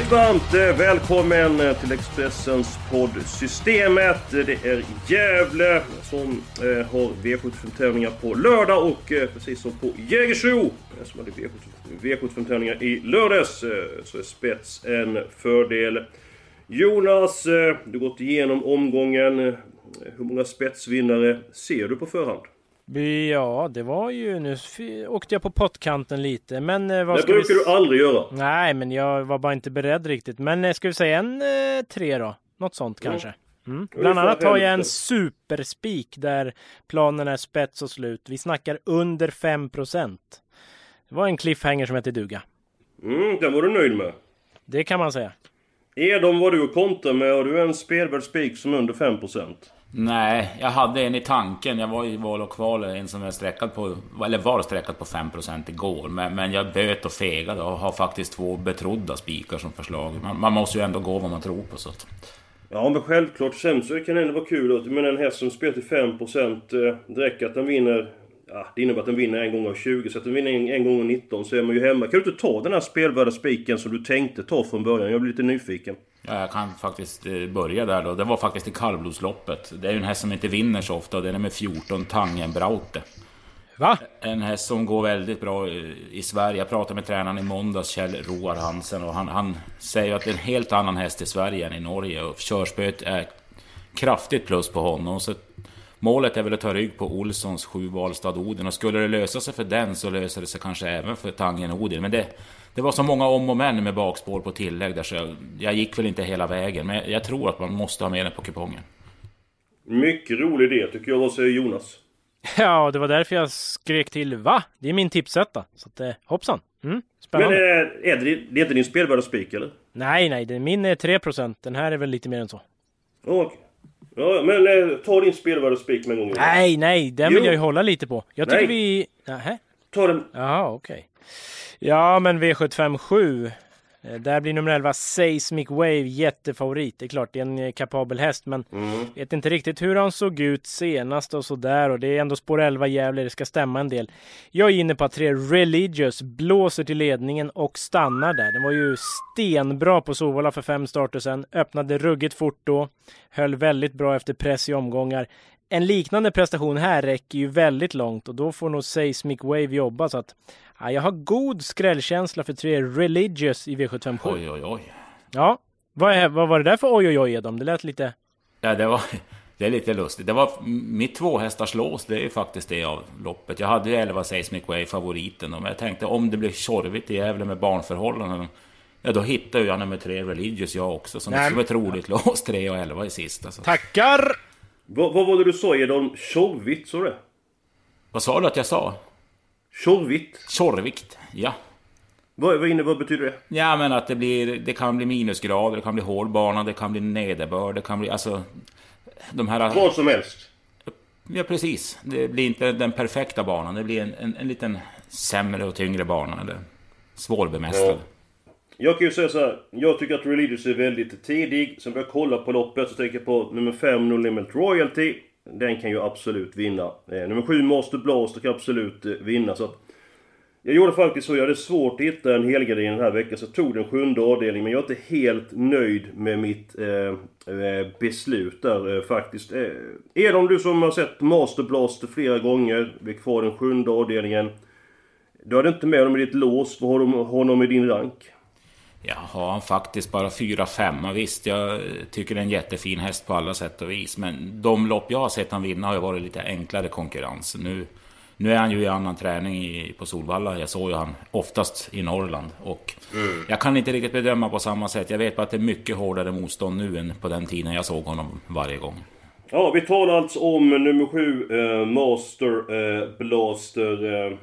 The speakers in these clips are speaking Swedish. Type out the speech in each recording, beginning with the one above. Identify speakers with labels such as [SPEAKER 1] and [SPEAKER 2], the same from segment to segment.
[SPEAKER 1] Mycket varmt eh, välkommen eh, till Expressens podd Systemet. Det är Gävle som eh, har V75-tävlingar på lördag och precis som på Jägersro som hade V75-tävlingar i lördags så är spets en fördel. Jonas, du har gått igenom omgången. Hur många spetsvinnare ser du på förhand?
[SPEAKER 2] Ja, det var ju... Nu åkte jag på pottkanten lite, men eh, vad
[SPEAKER 1] Det
[SPEAKER 2] ska vi...
[SPEAKER 1] brukar
[SPEAKER 2] s-
[SPEAKER 1] du aldrig göra.
[SPEAKER 2] Nej, men jag var bara inte beredd riktigt. Men eh, ska vi säga en eh, tre då? Något sånt kanske. Mm. Bland annat har jag en superspik där planen är spets och slut. Vi snackar under 5 Det var en cliffhanger som hette duga.
[SPEAKER 1] Mm, den var du nöjd med.
[SPEAKER 2] Det kan man säga.
[SPEAKER 1] Edom var du och kontra med. Har du en spelvärd spik som är under 5%?
[SPEAKER 3] Nej, jag hade en i tanken. Jag var i val och kval, en som jag sträckat på, eller var sträckat på 5% igår. Men, men jag böt och fegade och har faktiskt två betrodda spikar som förslag. Man, man måste ju ändå gå vad man tror på. Så att.
[SPEAKER 1] Ja men självklart. Sen så kan det ändå vara kul att men en häst som spelar till 5% eh, det räcker att den vinner... Ja, det innebär att den vinner en gång av 20, så att den vinner en, en gång av 19 så är man ju hemma. Kan du inte ta den här spelvärda spiken som du tänkte ta från början? Jag blir lite nyfiken.
[SPEAKER 3] Ja, jag kan faktiskt eh, börja där då. Det var faktiskt i kallblodsloppet. Det är ju en häst som inte vinner så ofta och den är med 14 Tangenbraute.
[SPEAKER 2] Va?
[SPEAKER 3] En häst som går väldigt bra i i Sverige. Jag pratade med tränaren i måndags, Kjell Roar Hansen, och han, han säger att det är en helt annan häst i Sverige än i Norge. Och körspöet är kraftigt plus på honom. Så målet är väl att ta rygg på Olssons sju Valstad Odin. Och skulle det lösa sig för den så löser det sig kanske även för Tangen Odin. Men det, det var så många om och men med bakspår på tillägg där så jag, jag gick väl inte hela vägen. Men jag, jag tror att man måste ha med den på kupongen.
[SPEAKER 1] Mycket rolig idé tycker jag. Vad säger Jonas?
[SPEAKER 2] Ja, det var därför jag skrek till va? Det är min tipsetta. Så att, eh, hoppsan. Mm,
[SPEAKER 1] Men
[SPEAKER 2] spännande.
[SPEAKER 1] eh, är det, det är inte din spelvärda spik eller?
[SPEAKER 2] Nej, nej, det, min är 3% Den här är väl lite mer än så.
[SPEAKER 1] Okej. Ja, men eh, ta din spelvärda spik med en gång.
[SPEAKER 2] Nej, nej, den vill
[SPEAKER 1] Jo.
[SPEAKER 2] jag ju hålla lite på. Jag tycker
[SPEAKER 1] Nej.
[SPEAKER 2] vi... Nähä?
[SPEAKER 1] Ta den.
[SPEAKER 2] Jaha, okej. Ja, men V75 7. eh, Där blir nummer 11 Seismic Wave jättefavorit. Det är klart, det är en eh, kapabel häst, men
[SPEAKER 1] Mm.
[SPEAKER 2] vet inte riktigt hur han såg ut senast och sådär. Och det är ändå spår 11 Gävle, det ska stämma en del. Jag är inne på att tre Religious blåser till ledningen och stannar där. Den var ju stenbra på Solvalla för fem starter sen. Öppnade ruggigt fort då. Höll väldigt bra efter press i omgångar. En liknande prestation här räcker ju väldigt långt och då får nog Seismic Wave jobba så att ja, jag har god skrällkänsla för tre Religious i V757.
[SPEAKER 3] Oj, oj, oj.
[SPEAKER 2] Ja, vad, är, vad var det där för oj oj oj Edom? Det lät lite...
[SPEAKER 3] Ja, det var... Det är lite lustigt. Det var mitt tvåhästars lås, det är ju faktiskt det av loppet. Jag hade ju 11 Seismic Way, favoriten. Men jag tänkte om det blir tjorvigt i Gävle med barnförhållanden. Ja, då hittar jag nummer tre Religious jag också. Så det skulle vara ett roligt lås, 3 och 11 i sista. Så.
[SPEAKER 2] Tackar!
[SPEAKER 1] Vad, vad var det du sa? Är de tjorvigt, så det?
[SPEAKER 3] Vad sa du att jag sa?
[SPEAKER 1] Tjorvigt?
[SPEAKER 3] Tjorvikt? Ja.
[SPEAKER 1] Vad, vad, inne, vad betyder det?
[SPEAKER 3] Ja, men att det blir... Det kan bli minusgrader, det kan bli hård bana, det kan bli nederbörd, det kan bli... Alltså... De här...
[SPEAKER 1] Vad som helst.
[SPEAKER 3] Ja, precis. Det blir inte den perfekta banan. Det blir en, en, en liten sämre och tyngre bana. Eller svårbemästrad.
[SPEAKER 1] Ja. Jag kan ju säga så här. Jag tycker att Religious är väldigt tidig. Sen börjar jag kolla på loppet så tänker jag på nummer 5, No Limit Royalty. Den kan ju absolut vinna. Eh, nummer 7, Master Blaster kan absolut eh, vinna. Så att jag gjorde faktiskt så. Jag hade svårt att hitta en helgardin den här veckan. Så jag tog den sjunde avdelningen. Men jag är inte helt nöjd med mitt eh, eh beslut där eh, faktiskt. Eh, Edom, du som har sett Master Blaster flera gånger. Vi är kvar den sjunde avdelningen. Du hade inte med honom i ditt lås. Vad har du honom i din rank?
[SPEAKER 3] Jag har han faktiskt bara 4-5. Visst, jag tycker det är en jättefin häst på alla sätt och vis. Men de lopp jag har sett han vinna har ju varit lite enklare konkurrens. Nu, nu är han ju i annan träning i, på Solvalla. Jag såg ju han oftast i Norrland. Och jag kan inte riktigt bedöma på samma sätt. Jag vet bara att det är mycket hårdare motstånd nu än på den tiden jag såg honom varje gång.
[SPEAKER 1] Ja, vi talar alltså om nummer 7, eh, Master eh, Blaster. Eh.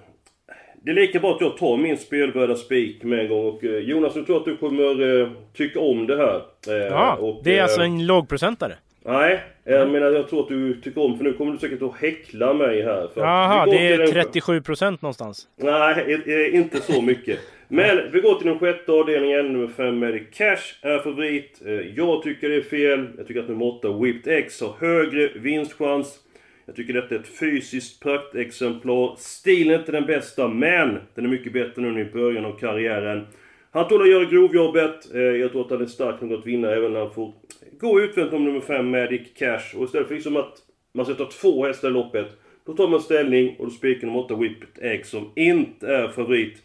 [SPEAKER 1] Det är lika bra att jag tar min spelvärda spik med en gång. Och eh, Jonas, jag tror att du kommer eh, tycka om det här. Eh,
[SPEAKER 2] Ja,
[SPEAKER 1] och,
[SPEAKER 2] det är
[SPEAKER 1] eh,
[SPEAKER 2] alltså en lågprocentare.
[SPEAKER 1] Nej, jag menar jag tror att du tycker om för nu kommer du säkert att häckla mig här. För
[SPEAKER 2] Jaha, det är
[SPEAKER 1] till den-
[SPEAKER 2] 37 procent någonstans.
[SPEAKER 1] Nej, eh, eh, inte så mycket. Men vi går till den sjätte avdelningen. Nummer 5 med Cash är favorit. Eh, Jag tycker det är fel. Jag tycker att nummer 8 Whipped X har högre vinstchans. Jag tycker detta är ett fysiskt praktexemplar. Stilen är inte den bästa, men den är mycket bättre nu i början av karriären. Han tål att göra grovjobbet. Eh, jag tror att han är stark nog att vinna även när han får gå utvänt om nummer 5 Magic Cash. Och istället för liksom att man ska ta två hästar i loppet. Då tar man ställning och då spikar nummer 8 Whippet Egg som inte är favorit.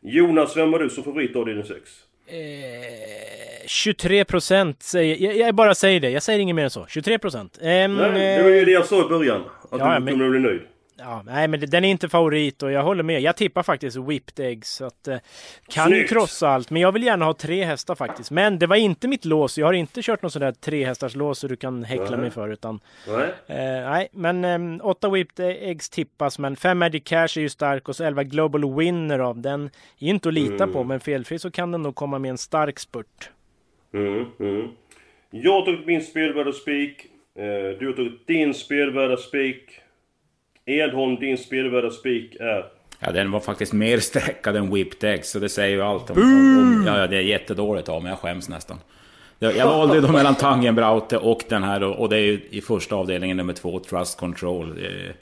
[SPEAKER 1] Jonas, vem var du som favorit av din 6?
[SPEAKER 2] Eh, 23 procent säger... Jag, jag bara säger det, jag säger inget mer än så. 23 procent. Ehm,
[SPEAKER 1] Nej, det var ju det jag sa i början. Att
[SPEAKER 2] Ja,
[SPEAKER 1] du
[SPEAKER 2] men-
[SPEAKER 1] kommer att bli nöjd.
[SPEAKER 2] Ja, nej men den är inte favorit och jag håller med. Jag tippar faktiskt Whipped Eggs. Så att, eh, kan ju
[SPEAKER 1] Snyggt.
[SPEAKER 2] krossa allt, men jag vill gärna ha tre hästar faktiskt. Men det var inte mitt lås. Jag har inte kört någon sån där tre hästars lås så du kan häckla
[SPEAKER 1] Nej.
[SPEAKER 2] mig för. Utan,
[SPEAKER 1] Nej.
[SPEAKER 2] eh, nej, men eh, åtta Whipped Eggs tippas, men fem Magic Cash är ju stark och så 11 Global Winner av den. Är inte att lita på, men felfri så kan den nog komma med en stark spurt.
[SPEAKER 1] Mm, mm. Jag tagit min spelvärda spik. Eh, du har tagit din spelvärda spik. Edholm, din spelvärda spik är...
[SPEAKER 3] Ja, den var faktiskt mer sträckad än Whipped Eggs, så det säger ju allt om... om, om ja, ja, det är jättedåligt av mig, jag skäms nästan. Jag jag valde då mellan Tangenbraute och den här, och och det är ju i första avdelningen nummer två, Trust Control. Eh,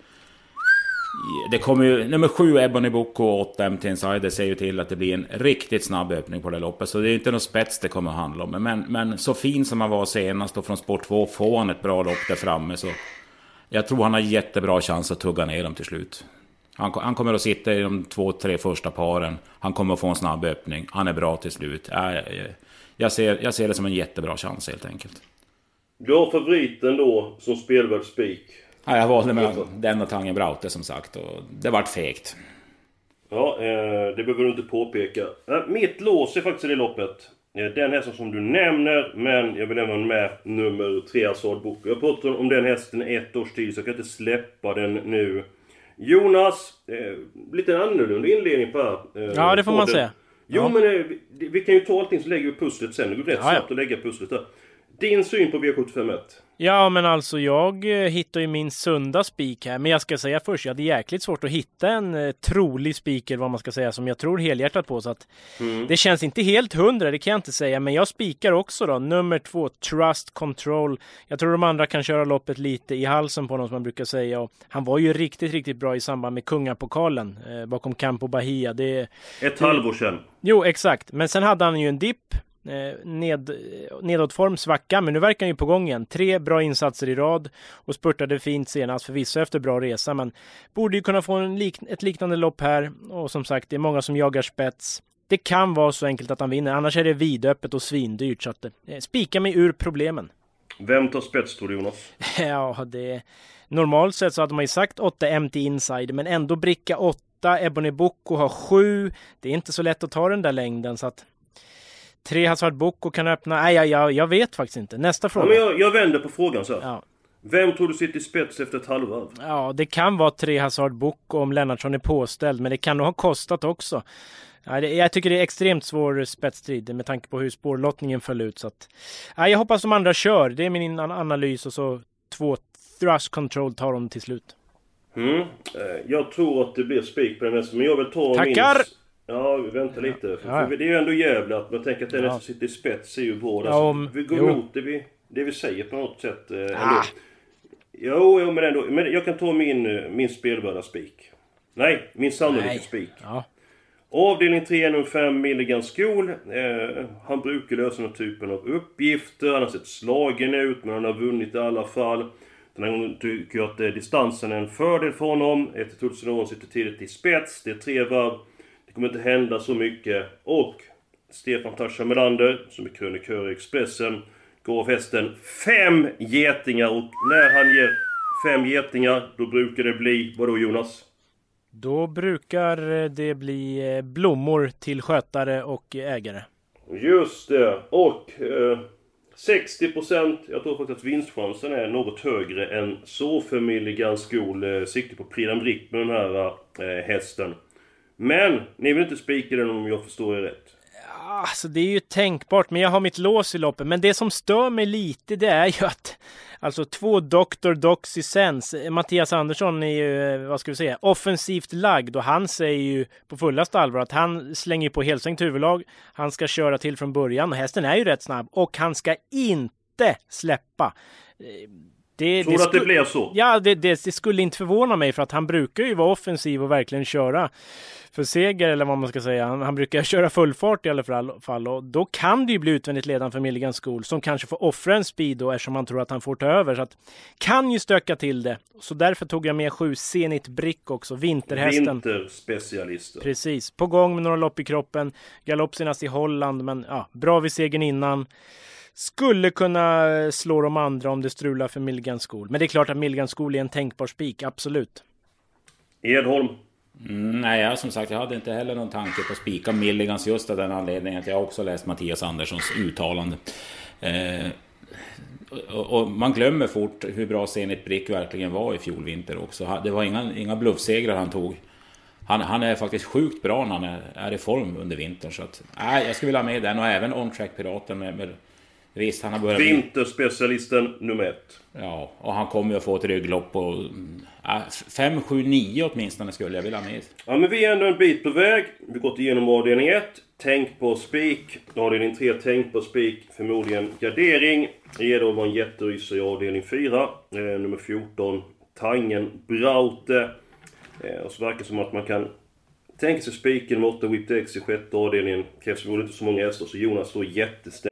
[SPEAKER 3] Det kommer ju, nummer sju Ebony Book och 8 MT Insider ser ju till att det blir en riktigt snabb öppning på det loppet. Så det är inte något spets det kommer att handla om. Men, men så fin som han var senast och från sport 2 får han ett bra lopp där framme. Så jag tror han har jättebra chans att tugga ner dem till slut. Han, han kommer att sitta i de två, tre första paren. Han kommer att få en snabb öppning. Han är bra till slut. Äh, jag, jag, ser, jag ser det som en jättebra chans helt enkelt.
[SPEAKER 1] Du har favoriten då som spelvärd spik.
[SPEAKER 3] Ja, jag valde mellan den och Tangen Braute som sagt. Och det vart fegt.
[SPEAKER 1] Ja, eh, det behöver du inte påpeka. Eh, mitt lås är faktiskt i det loppet. Den hästen som du nämner, men jag vill även med nummer 3, Assad Boko. Jag pratade om den hästen i ett års tid, så jag kan inte släppa den nu. Jonas, eh, lite annorlunda inledning på här. eh,
[SPEAKER 2] Ja, det får man säga.
[SPEAKER 1] Jo,
[SPEAKER 2] Ja.
[SPEAKER 1] men eh, vi, kan ju ta allting så lägger vi pusslet sen. Det går rätt
[SPEAKER 2] Ja, ja.
[SPEAKER 1] snabbt att lägga pusslet där. Din syn på V751?
[SPEAKER 2] Ja, men alltså jag eh, hittar ju min sunda spik här. Men jag ska säga först, jag hade jäkligt svårt att hitta en eh, trolig spik eller vad man ska säga som jag tror helhjärtat på. Så att det känns inte helt hundra, det kan jag inte säga. Men jag spikar också då. Nummer två, Trust Control. Jag tror de andra kan köra loppet lite i halsen på honom som man brukar säga. Och han var ju riktigt, riktigt bra i samband med kungapokalen eh, bakom Campo Bahia. Det,
[SPEAKER 1] Ett halvår sedan.
[SPEAKER 2] Jo, exakt. Men sen hade han ju en dipp. Eh, ned, nedåtform, svacka, men nu verkar han ju på gång igen. Tre bra insatser i rad och spurtade fint senast, förvisso efter bra resa, men borde ju kunna få en lik, ett liknande lopp här. Och som sagt, det är många som jagar spets. Det kan vara så enkelt att han vinner, annars är det vidöppet och svindyrt. Så att, eh, spika mig ur problemen.
[SPEAKER 1] Vem tar spets tror du Jonas?
[SPEAKER 2] Ja, det... Normalt sett så hade man ju sagt 8 MT inside, men ändå bricka 8. Ebony Boko har 7. Det är inte så lätt att ta den där längden, så att... Tre Hazard Boko kan öppna... Nej, jag, jag, jag vet faktiskt inte. Nästa
[SPEAKER 1] Ja,
[SPEAKER 2] fråga.
[SPEAKER 1] men jag, jag vänder på frågan så här.
[SPEAKER 2] Ja.
[SPEAKER 1] Vem tror du sitter i spets efter ett halvvarv?
[SPEAKER 2] Ja, det kan vara tre Hazard Boko om Lennartsson är påställd, men det kan nog ha kostat också. Ja, det, jag tycker det är extremt svår spetsstrid med tanke på hur spårlottningen föll ut. Så att, ja, jag hoppas de andra kör. Det är min an- analys och så två thrust control tar de till slut.
[SPEAKER 1] Mm. Eh, Jag tror att det blir spik på den nästa, men jag vill ta
[SPEAKER 2] Tackar!
[SPEAKER 1] min... Ja, vi väntar lite. För,
[SPEAKER 2] Ja.
[SPEAKER 1] för det är ju ändå jävligt att man tänker att den
[SPEAKER 2] Ja.
[SPEAKER 1] som sitter i spets är ju bra.
[SPEAKER 2] Ja,
[SPEAKER 1] Alltså,
[SPEAKER 2] om-
[SPEAKER 1] vi går
[SPEAKER 2] jo.
[SPEAKER 1] emot det vi, det vi säger på något sätt. Eh.
[SPEAKER 2] Ah.
[SPEAKER 1] Jo, jo, men ändå. Men jag kan ta min, eh, min spelvärda spik. Nej, min sannolika spik.
[SPEAKER 2] Ja.
[SPEAKER 1] Avdelning 3, nummer 5, Milligan Skol. Eh, han brukar lösa den här typen av uppgifter. Han har sett slagen ut, men han har vunnit i alla fall. Den här gången tycker jag att eh, distansen är en fördel för honom. Ett Tulsinor sitter tidigt i spets. Det är tre varv. Det kommer inte hända så mycket. Och Stefan Tascha Melander, som är krönikör i Expressen, går hästen fem getingar. Och när han ger fem getingar, då brukar det bli, vadå Jonas?
[SPEAKER 2] Då brukar det bli eh, blommor till skötare och ägare.
[SPEAKER 1] Just det. Och eh, 60%, jag tror faktiskt att vinstchansen är något högre än så för Milligan Skol. Eh, sikte på Prix Brick med den här eh, hästen. Men, ni vill inte spika den om jag förstår er rätt?
[SPEAKER 2] Alltså det är ju tänkbart, men jag har mitt lås i loppet. Men det som stör mig lite, det är ju att Alltså två Dr. Doxy Sense, Mattias Andersson är ju, eh, vad ska vi säga, offensivt lagd och han säger ju på fullaste allvar att han slänger på helsänkt huvudlag. Han ska köra till från början och hästen är ju rätt snabb och han ska inte släppa.
[SPEAKER 1] Eh, det, Tror du att det blev så?
[SPEAKER 2] Ja, det, det, det, skulle inte förvåna mig för att han brukar ju vara offensiv och verkligen köra för seger eller vad man ska säga. Han, han brukar köra full fart i alla fall och då kan det ju bli utvändigt ledande för Milligan School som kanske får offra en speed då eftersom man tror att han får ta över. Så att, kan ju stöka till det. Så därför tog jag med sju Zenit Brick också, vinterhästen.
[SPEAKER 1] Vinterspecialister.
[SPEAKER 2] Precis, på gång med några lopp i kroppen. Galopp senast i Holland, men ja, bra vid segern innan skulle kunna slå de andra om det strular för Milligan School. Men det är klart att Milligan School är en tänkbar spik, absolut.
[SPEAKER 1] Edholm?
[SPEAKER 3] Mm, nej, som sagt, jag hade inte heller någon tanke på att spika Milligans just av den anledningen att jag också läst Mattias Anderssons uttalande. Eh, och, och, man glömmer fort hur bra Zenit Brick verkligen var i fjol vinter också. Det var inga, inga bluffsegrar han tog. Han, han, är faktiskt sjukt bra när han är, är i form under vintern. Så att, nej, jag skulle vilja ha med den och även On Track Piraten med, med Visst, han har börjat...
[SPEAKER 1] Vinterspecialisten nummer ett.
[SPEAKER 3] Ja, och han kommer ju att få ett rygglopp på... 5, 7, 9 åtminstone skulle jag vilja ha med.
[SPEAKER 1] Ja, men vi är ändå en bit på väg. Vi har gått igenom avdelning 1. Tänk på spik. Avdelning 3, tänk på spik. Förmodligen gardering. Edholm var en jätterysare i avdelning 4. Eh, nummer 14, Tangen Braute. Eh, och så verkar det som att man kan tänka sig spiken med 8 Whipped X i sjätte avdelningen. Krävs förmodligen inte så många hästar, så Jonas står jättestängt.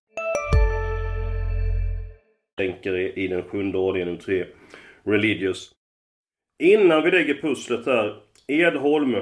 [SPEAKER 1] tänker i, den sjunde radien, nummer tre, Religious. Innan vi lägger pusslet här. Edholm.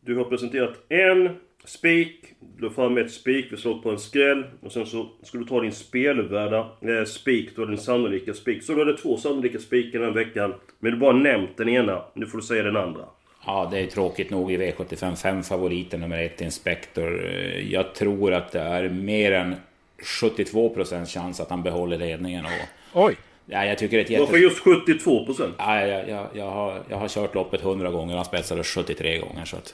[SPEAKER 1] Du har presenterat en spik. Du har fram ett spik, vi slår på en skräll. Och sen så ska du ta din spelvärda eh, spik, då din sannolika spik. Så du hade två sannolika spikar den veckan. Men du bara nämnt den ena. Nu får du säga den andra.
[SPEAKER 3] Ja, det är tråkigt nog i V75 5 favoriten nummer ett Inspector. Jag tror att det är mer än 72 procents chans att han behåller ledningen. Och,
[SPEAKER 2] Oj!
[SPEAKER 3] Ja, jag tycker det är jätte...
[SPEAKER 1] Varför just 72 procent?
[SPEAKER 3] Ja, jag, jag, jag, har, jag har kört loppet 100 gånger och han spetsade 73 gånger. Så att,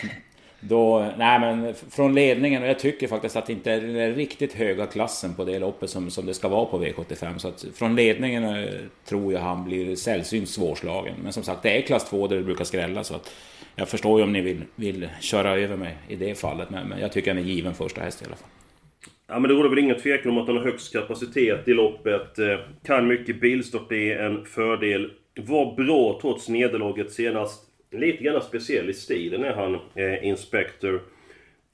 [SPEAKER 3] då, nej men från ledningen, och jag tycker faktiskt att det inte är den riktigt höga klassen på det loppet som, som det ska vara på V75. Så att från ledningen eh, tror jag han blir sällsynt svårslagen. Men som sagt, det är klass 2 där det brukar skrälla. Så att jag förstår ju om ni vill, vill köra över mig i det fallet. Men, men jag tycker han är given första häst i alla fall.
[SPEAKER 1] Ja men det råder väl ingen tvekan om att han har högst kapacitet i loppet. Eh, kan mycket bilstart, det är en fördel. Var bra trots nederlaget senast. Lite grann speciell i stilen är han, eh, Inspector.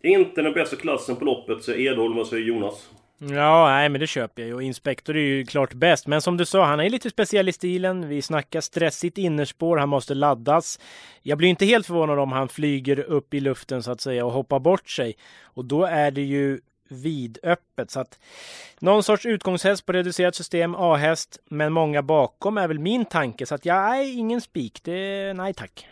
[SPEAKER 1] Inte den bästa klassen på loppet, säger Edholm. Vad säger Jonas?
[SPEAKER 2] Ja, nej men det köper jag ju. Och Inspector är ju klart bäst. Men som du sa, han är lite speciell i stilen. Vi snackar stressigt innerspår, han måste laddas. Jag blir inte helt förvånad om han flyger upp i luften så att säga och hoppar bort sig. Och då är det ju vidöppet. Så att någon sorts utgångshäst på reducerat system, A-häst, men många bakom är väl min tanke. Så att jag är ingen spik. Det, nej tack.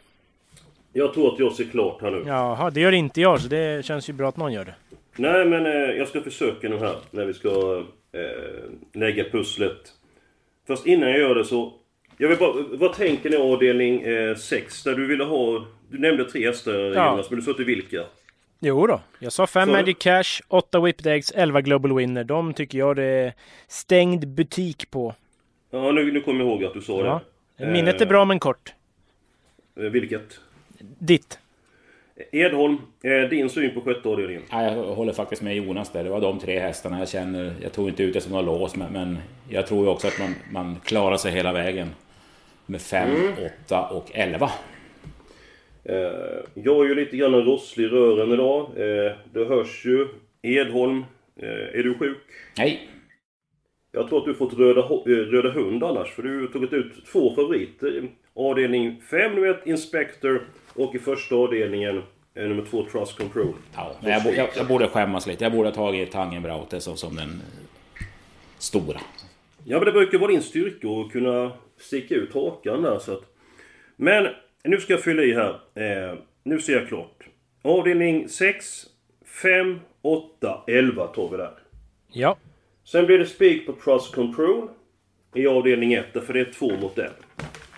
[SPEAKER 1] Jag tror att jag ser klart här nu.
[SPEAKER 2] Jaha, det gör inte jag, så det känns ju bra att någon gör det.
[SPEAKER 1] Nej, men eh, jag ska försöka nu här, när vi ska eh, lägga pusslet. Fast innan jag gör det så... Jag vill bara, vad tänker ni avdelning 6? Eh, där du ville ha... Du nämnde tre hästar ja. Jonas, men du sa inte vilka?
[SPEAKER 2] Jo då. jag sa 5 Magic Cash, 8 Whipped Eggs, 11 Global Winner. De tycker jag det är stängd butik på.
[SPEAKER 1] Ja, nu, nu kommer jag ihåg att du sa ja.
[SPEAKER 2] det. Minnet är bra men kort.
[SPEAKER 1] Eh, vilket?
[SPEAKER 2] Ditt.
[SPEAKER 1] Edholm, eh, din syn på sjätte avdelningen?
[SPEAKER 3] Ja, jag håller faktiskt med Jonas där. Det var de tre hästarna jag känner. Jag tog inte ut det som några lås, men, men jag tror ju också att man, man klarar sig hela vägen. Med 5, 8 mm. och 11.
[SPEAKER 1] Eh, jag är ju lite grann rosslig i rören idag. Eh, det hörs ju Edholm, eh, är du sjuk?
[SPEAKER 3] Nej.
[SPEAKER 1] Jag tror att du fått röda, röda hund annars, för du har tagit ut två favoriter. Avdelning 5, du vet, Inspector. Och i första avdelningen, nummer 2, Trust Control.
[SPEAKER 3] Ja, jag, jag, jag borde skämmas lite. Jag borde ha tagit Tangenbraute som, som den stora.
[SPEAKER 1] Ja, men det brukar vara din styrka att kunna sticka ut hakan där, så att... Men, nu ska jag fylla i här. Eh, nu ser jag klart. Avdelning 6, 5, 8, 11 tar vi där.
[SPEAKER 2] Ja.
[SPEAKER 1] Sen blir det spik på Trust Control. I avdelning 1, för det är två mot en.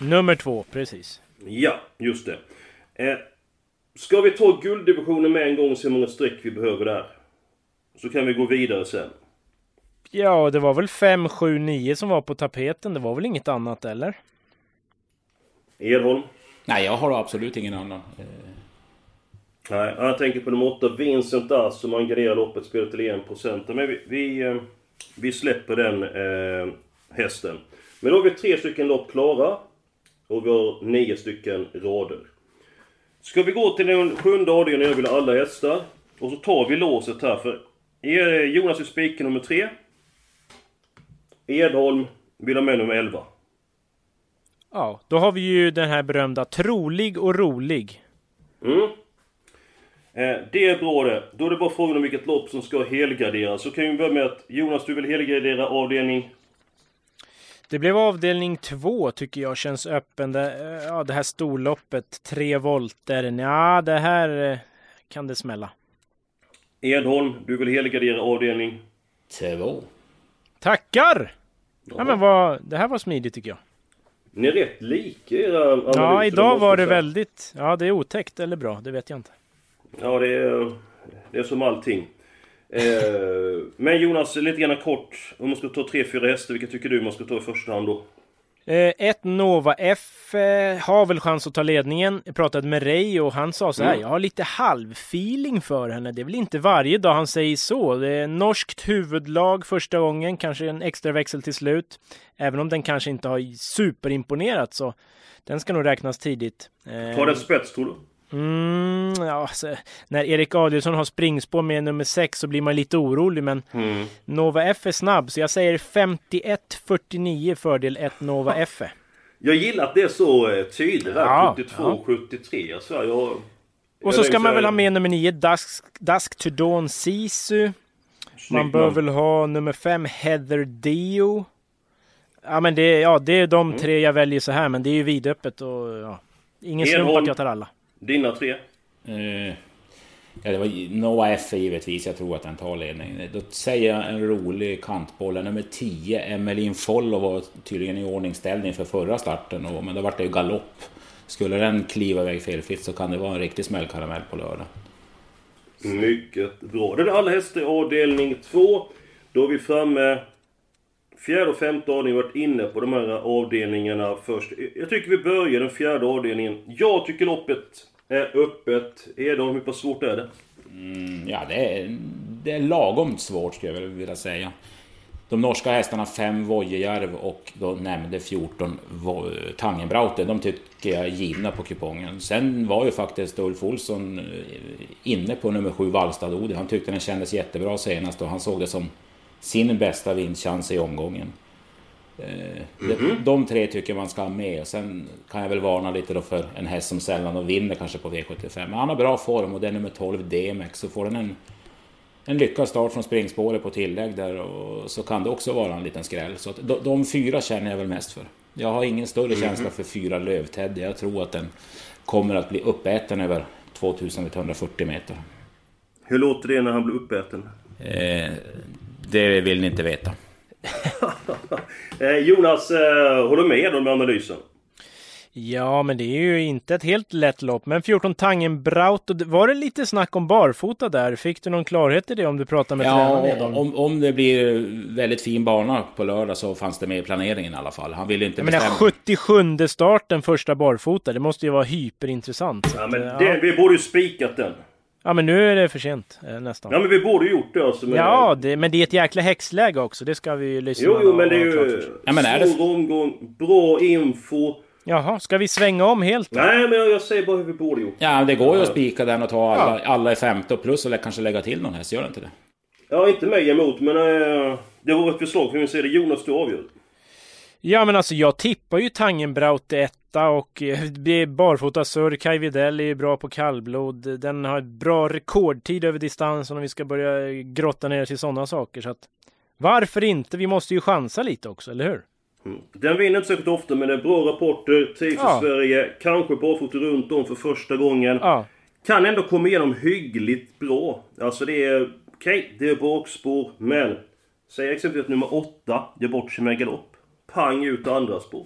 [SPEAKER 2] Nummer två, precis.
[SPEAKER 1] Ja, just det. Eh, ska vi ta gulddivisionen med en gång och se hur många streck vi behöver där? Så kan vi gå vidare sen.
[SPEAKER 2] Ja, det var väl 5, 7, 9 som var på tapeten. Det var väl inget annat, eller?
[SPEAKER 1] Edholm?
[SPEAKER 3] Nej, jag har absolut ingen annan. Eh.
[SPEAKER 1] Nej, jag tänker på nummer 8, Vincent Ass, som han garderar loppet, spelar till 1%. Men vi, vi, eh, vi släpper den eh, hästen. Men då har vi tre stycken lopp klara. Och vi har nio stycken rader. Ska vi gå till den sjunde avdelningen, jag vill alla hästar. Och så tar vi låset här för Jonas är spiken nummer 3. Edholm vill ha med nummer 11.
[SPEAKER 2] Ja, då har vi ju den här berömda trolig och rolig.
[SPEAKER 1] Mm. Eh, det är bra det. Då är det bara frågan om vilket lopp som ska helgarderas. Så kan vi börja med att Jonas, du vill helgardera avdelning...
[SPEAKER 2] Det blev avdelning två tycker jag känns öppen. Det, ja, det här storloppet, tre volter. Ja, det här eh, kan det smälla.
[SPEAKER 1] Edholm, du vill helgardera avdelning...
[SPEAKER 3] Två.
[SPEAKER 2] Tackar! Ja, men vad, det här var smidigt tycker jag.
[SPEAKER 1] Ni är rätt lika era analyser.
[SPEAKER 2] Ja, idag var det väldigt... Ja, det är otäckt eller bra, det vet jag inte.
[SPEAKER 1] Ja, det är, det är som allting. Eh, men Jonas, lite grann kort. Om man ska ta tre, fyra hästar, vilka tycker du man ska ta i första hand då?
[SPEAKER 2] Eh, ett Nova F eh, har väl chans att ta ledningen. Jag pratade med Ray och han sa så här.
[SPEAKER 1] Mm.
[SPEAKER 2] Jag har lite halvfeeling för henne. Det är väl inte varje dag han säger så. Det är norskt huvudlag första gången. Kanske en extra växel till slut. Även om den kanske inte har superimponerat så. Den ska nog räknas tidigt. Eh,
[SPEAKER 1] Ta den spets, tror du?
[SPEAKER 2] Mm, ja, alltså, när Erik Adielsson har springspår med nummer 6 så blir man lite orolig men
[SPEAKER 1] Mm.
[SPEAKER 2] Nova F är snabb så jag säger 51-49 fördel 1 Nova F.
[SPEAKER 1] Jag gillar att det är så eh, tydligt där.
[SPEAKER 2] Ja,
[SPEAKER 1] 72,
[SPEAKER 2] ja.
[SPEAKER 1] 73. Alltså, jag,
[SPEAKER 2] Och så ska man väl ha med nummer 9 Dusk, Dusk to Dawn Sisu. Man bör väl ha nummer 5 Heather Dio. Ja men det, ja, det är de tre jag väljer så här men det är ju vidöppet och ja. Ingen slump att jag tar alla.
[SPEAKER 1] Dina tre?
[SPEAKER 3] Eh, ja, det var Noah F givetvis. Jag tror att han tar ledningen. Då säger jag en rolig kantboll. Nummer 10, Emeline Follo var tydligen i ordningsställning för förra starten. Och, men då vart det ju galopp. Skulle den kliva iväg felfritt så kan det vara en riktig smällkaramell på lördag.
[SPEAKER 1] Mycket bra. Det är alla hästar i avdelning 2. Då är vi framme... Fjärde och femte avdelningen varit inne på de här avdelningarna först. Jag tycker vi börjar den fjärde avdelningen. Jag tycker loppet är öppet. Edholm, hur pass svårt är det?
[SPEAKER 3] Mm, ja, det är, det är lagom svårt skulle jag vilja säga. De norska hästarna 5 Vojejärv och då nämnde 14 Tangenbraute, de tycker jag är givna på kupongen. Sen var ju faktiskt Ulf Olsson eh, inne på nummer 7 Wallstad Odi. Han tyckte den kändes jättebra senast och han såg det som sin bästa vinstchans i omgången. Eh, de, de tre tycker man ska ha med. Sen kan jag väl varna lite då för en häst som sällan och vinner kanske på V75. Men han har bra form och det är nummer 12 DMX. Så får den en, en lyckad start från springspåret på tillägg där och så kan det också vara en liten skräll. Så de, de fyra känner jag väl mest för. Jag har ingen större känsla för fyra Lövteddy. Jag tror att den kommer att bli uppäten över 2140 meter.
[SPEAKER 1] Hur låter det när han blir uppäten?
[SPEAKER 3] Eh, det vill ni inte veta.
[SPEAKER 1] Eh, Jonas, eh, håller med Edholm med analysen?
[SPEAKER 2] Ja, men det är ju inte ett helt lätt lopp. Men 14 Tangenbraut, och det- var det lite snack om barfota där? Fick du någon klarhet i det om du pratade med tränaren?
[SPEAKER 3] Ja, om, om det blir väldigt fin bana på lördag så fanns det med i planeringen i alla fall. Han ville inte
[SPEAKER 2] Jag
[SPEAKER 3] bestämma.
[SPEAKER 2] 77 starten första barfota, det måste ju vara hyperintressant.
[SPEAKER 1] Ja, men det, vi borde ju spikat den.
[SPEAKER 2] Ja, men nu är det för sent eh, nästan.
[SPEAKER 1] Ja, men vi borde ju gjort det alltså. Men,
[SPEAKER 2] Ja, det, men det är ett jäkla häxläge också. Det ska vi ju lyssna
[SPEAKER 1] Jo, jo, men det är ju
[SPEAKER 3] Ja, men är det-
[SPEAKER 1] svår omgång, bra info.
[SPEAKER 2] Jaha, ska vi svänga om helt då?
[SPEAKER 1] Nej, men jag, säger bara hur vi borde gjort.
[SPEAKER 3] Ja, det går ju att spika den och ta alla, alla i femte och plus eller kanske lägga till någon häst, gör det inte det?
[SPEAKER 1] Ja, inte mig emot, men eh, det var ett förslag för min sida. Jonas, du avgör.
[SPEAKER 2] Ja men alltså jag tippar ju Tangenbraut etta och eh, barfota surr. Kai Widell är bra på kallblod. Den har bra rekordtid över distansen om vi ska börja grotta ner till sådana saker. Så att, varför inte? Vi måste ju chansa lite också, eller hur?
[SPEAKER 1] Mm. Den vinner inte särskilt ofta, men det är bra rapporter. Trivs
[SPEAKER 2] Ja.
[SPEAKER 1] i Sverige. Kanske barfota runt om för första gången.
[SPEAKER 2] Ja.
[SPEAKER 1] Kan ändå komma igenom hyggligt bra. Alltså det är... Okej, det är bakspår, men... Säg exempelvis att nummer åtta gör bort sig med galopp. Pang ut andra spår.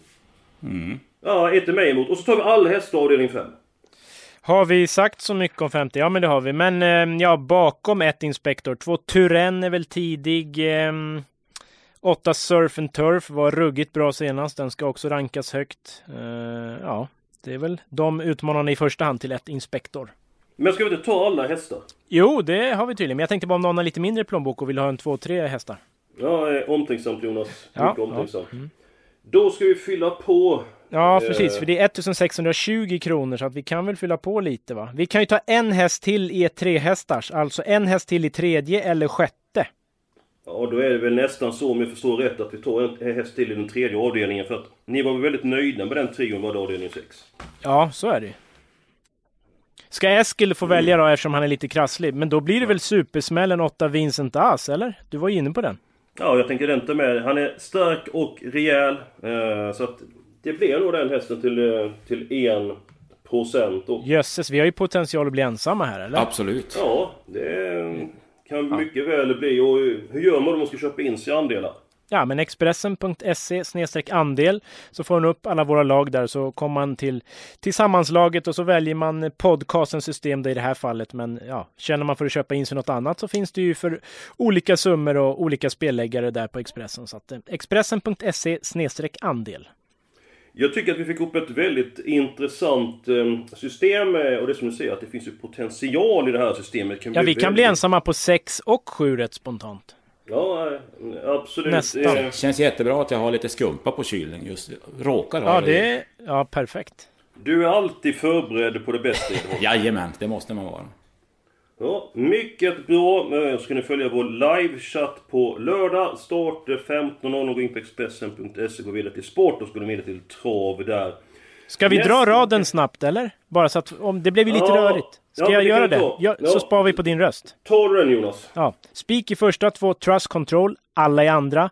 [SPEAKER 1] Ja, inte mig emot. Och så tar vi alla hästar avdelning 5.
[SPEAKER 2] Har vi sagt så mycket om 50? Ja men det har vi. Men eh, ja, bakom ett Inspector. Två Turen är väl tidig. Eh, åtta Surf and Turf var ruggigt bra senast. Den ska också rankas högt. Eh, ja, det är väl de utmanarna i första hand till ett Inspector.
[SPEAKER 1] Men ska vi inte ta alla hästar?
[SPEAKER 2] Jo, det har vi tydligen. Men jag tänkte bara om någon har lite mindre plånbok och vill ha en två, tre hästar.
[SPEAKER 1] Ja, eh, omtänksamt Jonas.
[SPEAKER 2] Ja,
[SPEAKER 1] Mycket omtänksamt.
[SPEAKER 2] ja, mm.
[SPEAKER 1] Då ska vi fylla på...
[SPEAKER 2] Ja,
[SPEAKER 1] Eh.
[SPEAKER 2] precis. För det är 1620 kronor så att vi kan väl fylla på lite va? Vi kan ju ta en häst till i ett trehästars. Alltså en häst till i tredje eller sjätte.
[SPEAKER 1] Ja, då är det väl nästan så om jag förstår rätt att vi tar en häst till i den tredje avdelningen. För att ni var väl väldigt nöjda med den trion var det avdelning 6?
[SPEAKER 2] Ja, så är det. Ska Eskil få välja då eftersom han är lite krasslig? Men då blir det väl supersmällen 8 Vincent As, eller? Du var ju inne på den.
[SPEAKER 1] Ja, jag tänker ta med. Han är stark och rejäl. Eh, så att det blir nog den hästen till, eh, till 1% då.
[SPEAKER 2] Jösses, vi har ju potential att bli ensamma här, eller?
[SPEAKER 3] Absolut.
[SPEAKER 1] Ja, det kan mycket väl bli. Och hur gör man om man ska köpa in sig andelar?
[SPEAKER 2] Ja, men Expressen.se andel så får man upp alla våra lag där så kommer man till tillsammanslaget och så väljer man podcastens system i det här fallet. Men ja, känner man för att köpa in sig något annat så finns det ju för olika summor och olika spelläggare där på Expressen. Så att eh, Expressen.se andel.
[SPEAKER 1] Jag tycker att vi fick upp ett väldigt intressant eh, system. eh, Och det som du säger, att det finns ju potential i det här systemet.
[SPEAKER 2] Ja, vi kan bli
[SPEAKER 1] väldigt-
[SPEAKER 2] ensamma på sex och sju rätt spontant.
[SPEAKER 1] Ja, eh, absolut.
[SPEAKER 2] Nästan.
[SPEAKER 1] Eh,
[SPEAKER 3] Känns jättebra att jag har lite skumpa på kylen just Råkar ha
[SPEAKER 2] Ja, det ja, perfekt.
[SPEAKER 1] Du är alltid förberedd på det bästa.
[SPEAKER 3] Jajamän, det måste man vara.
[SPEAKER 1] Ja, mycket bra. Eh, Så ska ni följa vår livechatt på lördag. Start eh, 15.00. Gå in på Expressen.se. Gå vidare till sport och så går ni vidare till trav där.
[SPEAKER 2] Ska vi
[SPEAKER 1] Nästa-
[SPEAKER 2] dra raden snabbt eller? Bara så att om det blev ju lite
[SPEAKER 1] Ja,
[SPEAKER 2] rörigt. Ska
[SPEAKER 1] ja,
[SPEAKER 2] jag göra det?
[SPEAKER 1] ta.
[SPEAKER 2] Ja. Så sparar vi på din röst.
[SPEAKER 1] Du den Jonas?
[SPEAKER 2] Ja. Spik i första, två Trust Control, alla i andra.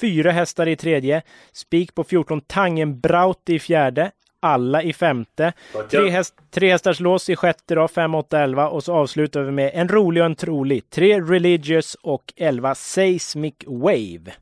[SPEAKER 2] Fyra hästar i tredje. Spik på 14 Tangenbraut i fjärde. Alla i femte. Tre, häst, tre hästars lås i sjätte då, 5, 8, 11. Och så avslutar vi med en rolig och en trolig. Tre Religious och 11 Seismic Wave.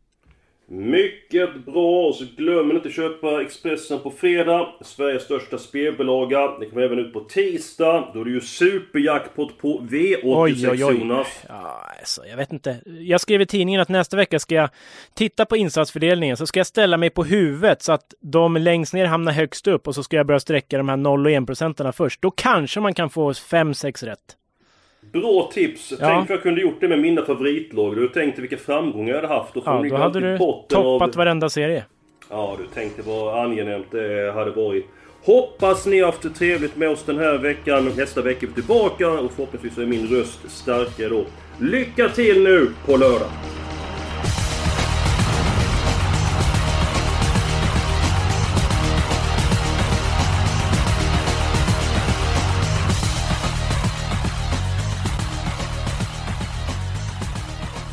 [SPEAKER 1] Mycket bra! Så glöm inte köpa Expressen på fredag. Sveriges största spelbolaga. Det kommer även ut på tisdag. Då är det ju superjackpot på V86
[SPEAKER 2] Oj, oj, oj.
[SPEAKER 1] Jonas.
[SPEAKER 2] Ja, alltså, jag vet inte. Jag skrev i tidningen att nästa vecka ska jag titta på insatsfördelningen. Så ska jag ställa mig på huvudet så att de längst ner hamnar högst upp och så ska jag börja sträcka de här 0 och 1 procenterna först. Då kanske man kan få 5-6 rätt.
[SPEAKER 1] Bra tips!
[SPEAKER 2] Ja.
[SPEAKER 1] Tänk vad jag kunde gjort det med mina favoritlag. Du tänkte vilka framgångar jag hade haft. Och
[SPEAKER 2] Ja, då hade du toppat varenda serie.
[SPEAKER 1] Ja, du tänkte vad angenämt det hade varit. Hoppas ni har haft det trevligt med oss den här veckan. Nästa vecka är vi tillbaka och förhoppningsvis är min röst starkare då. Lycka till nu på lördag!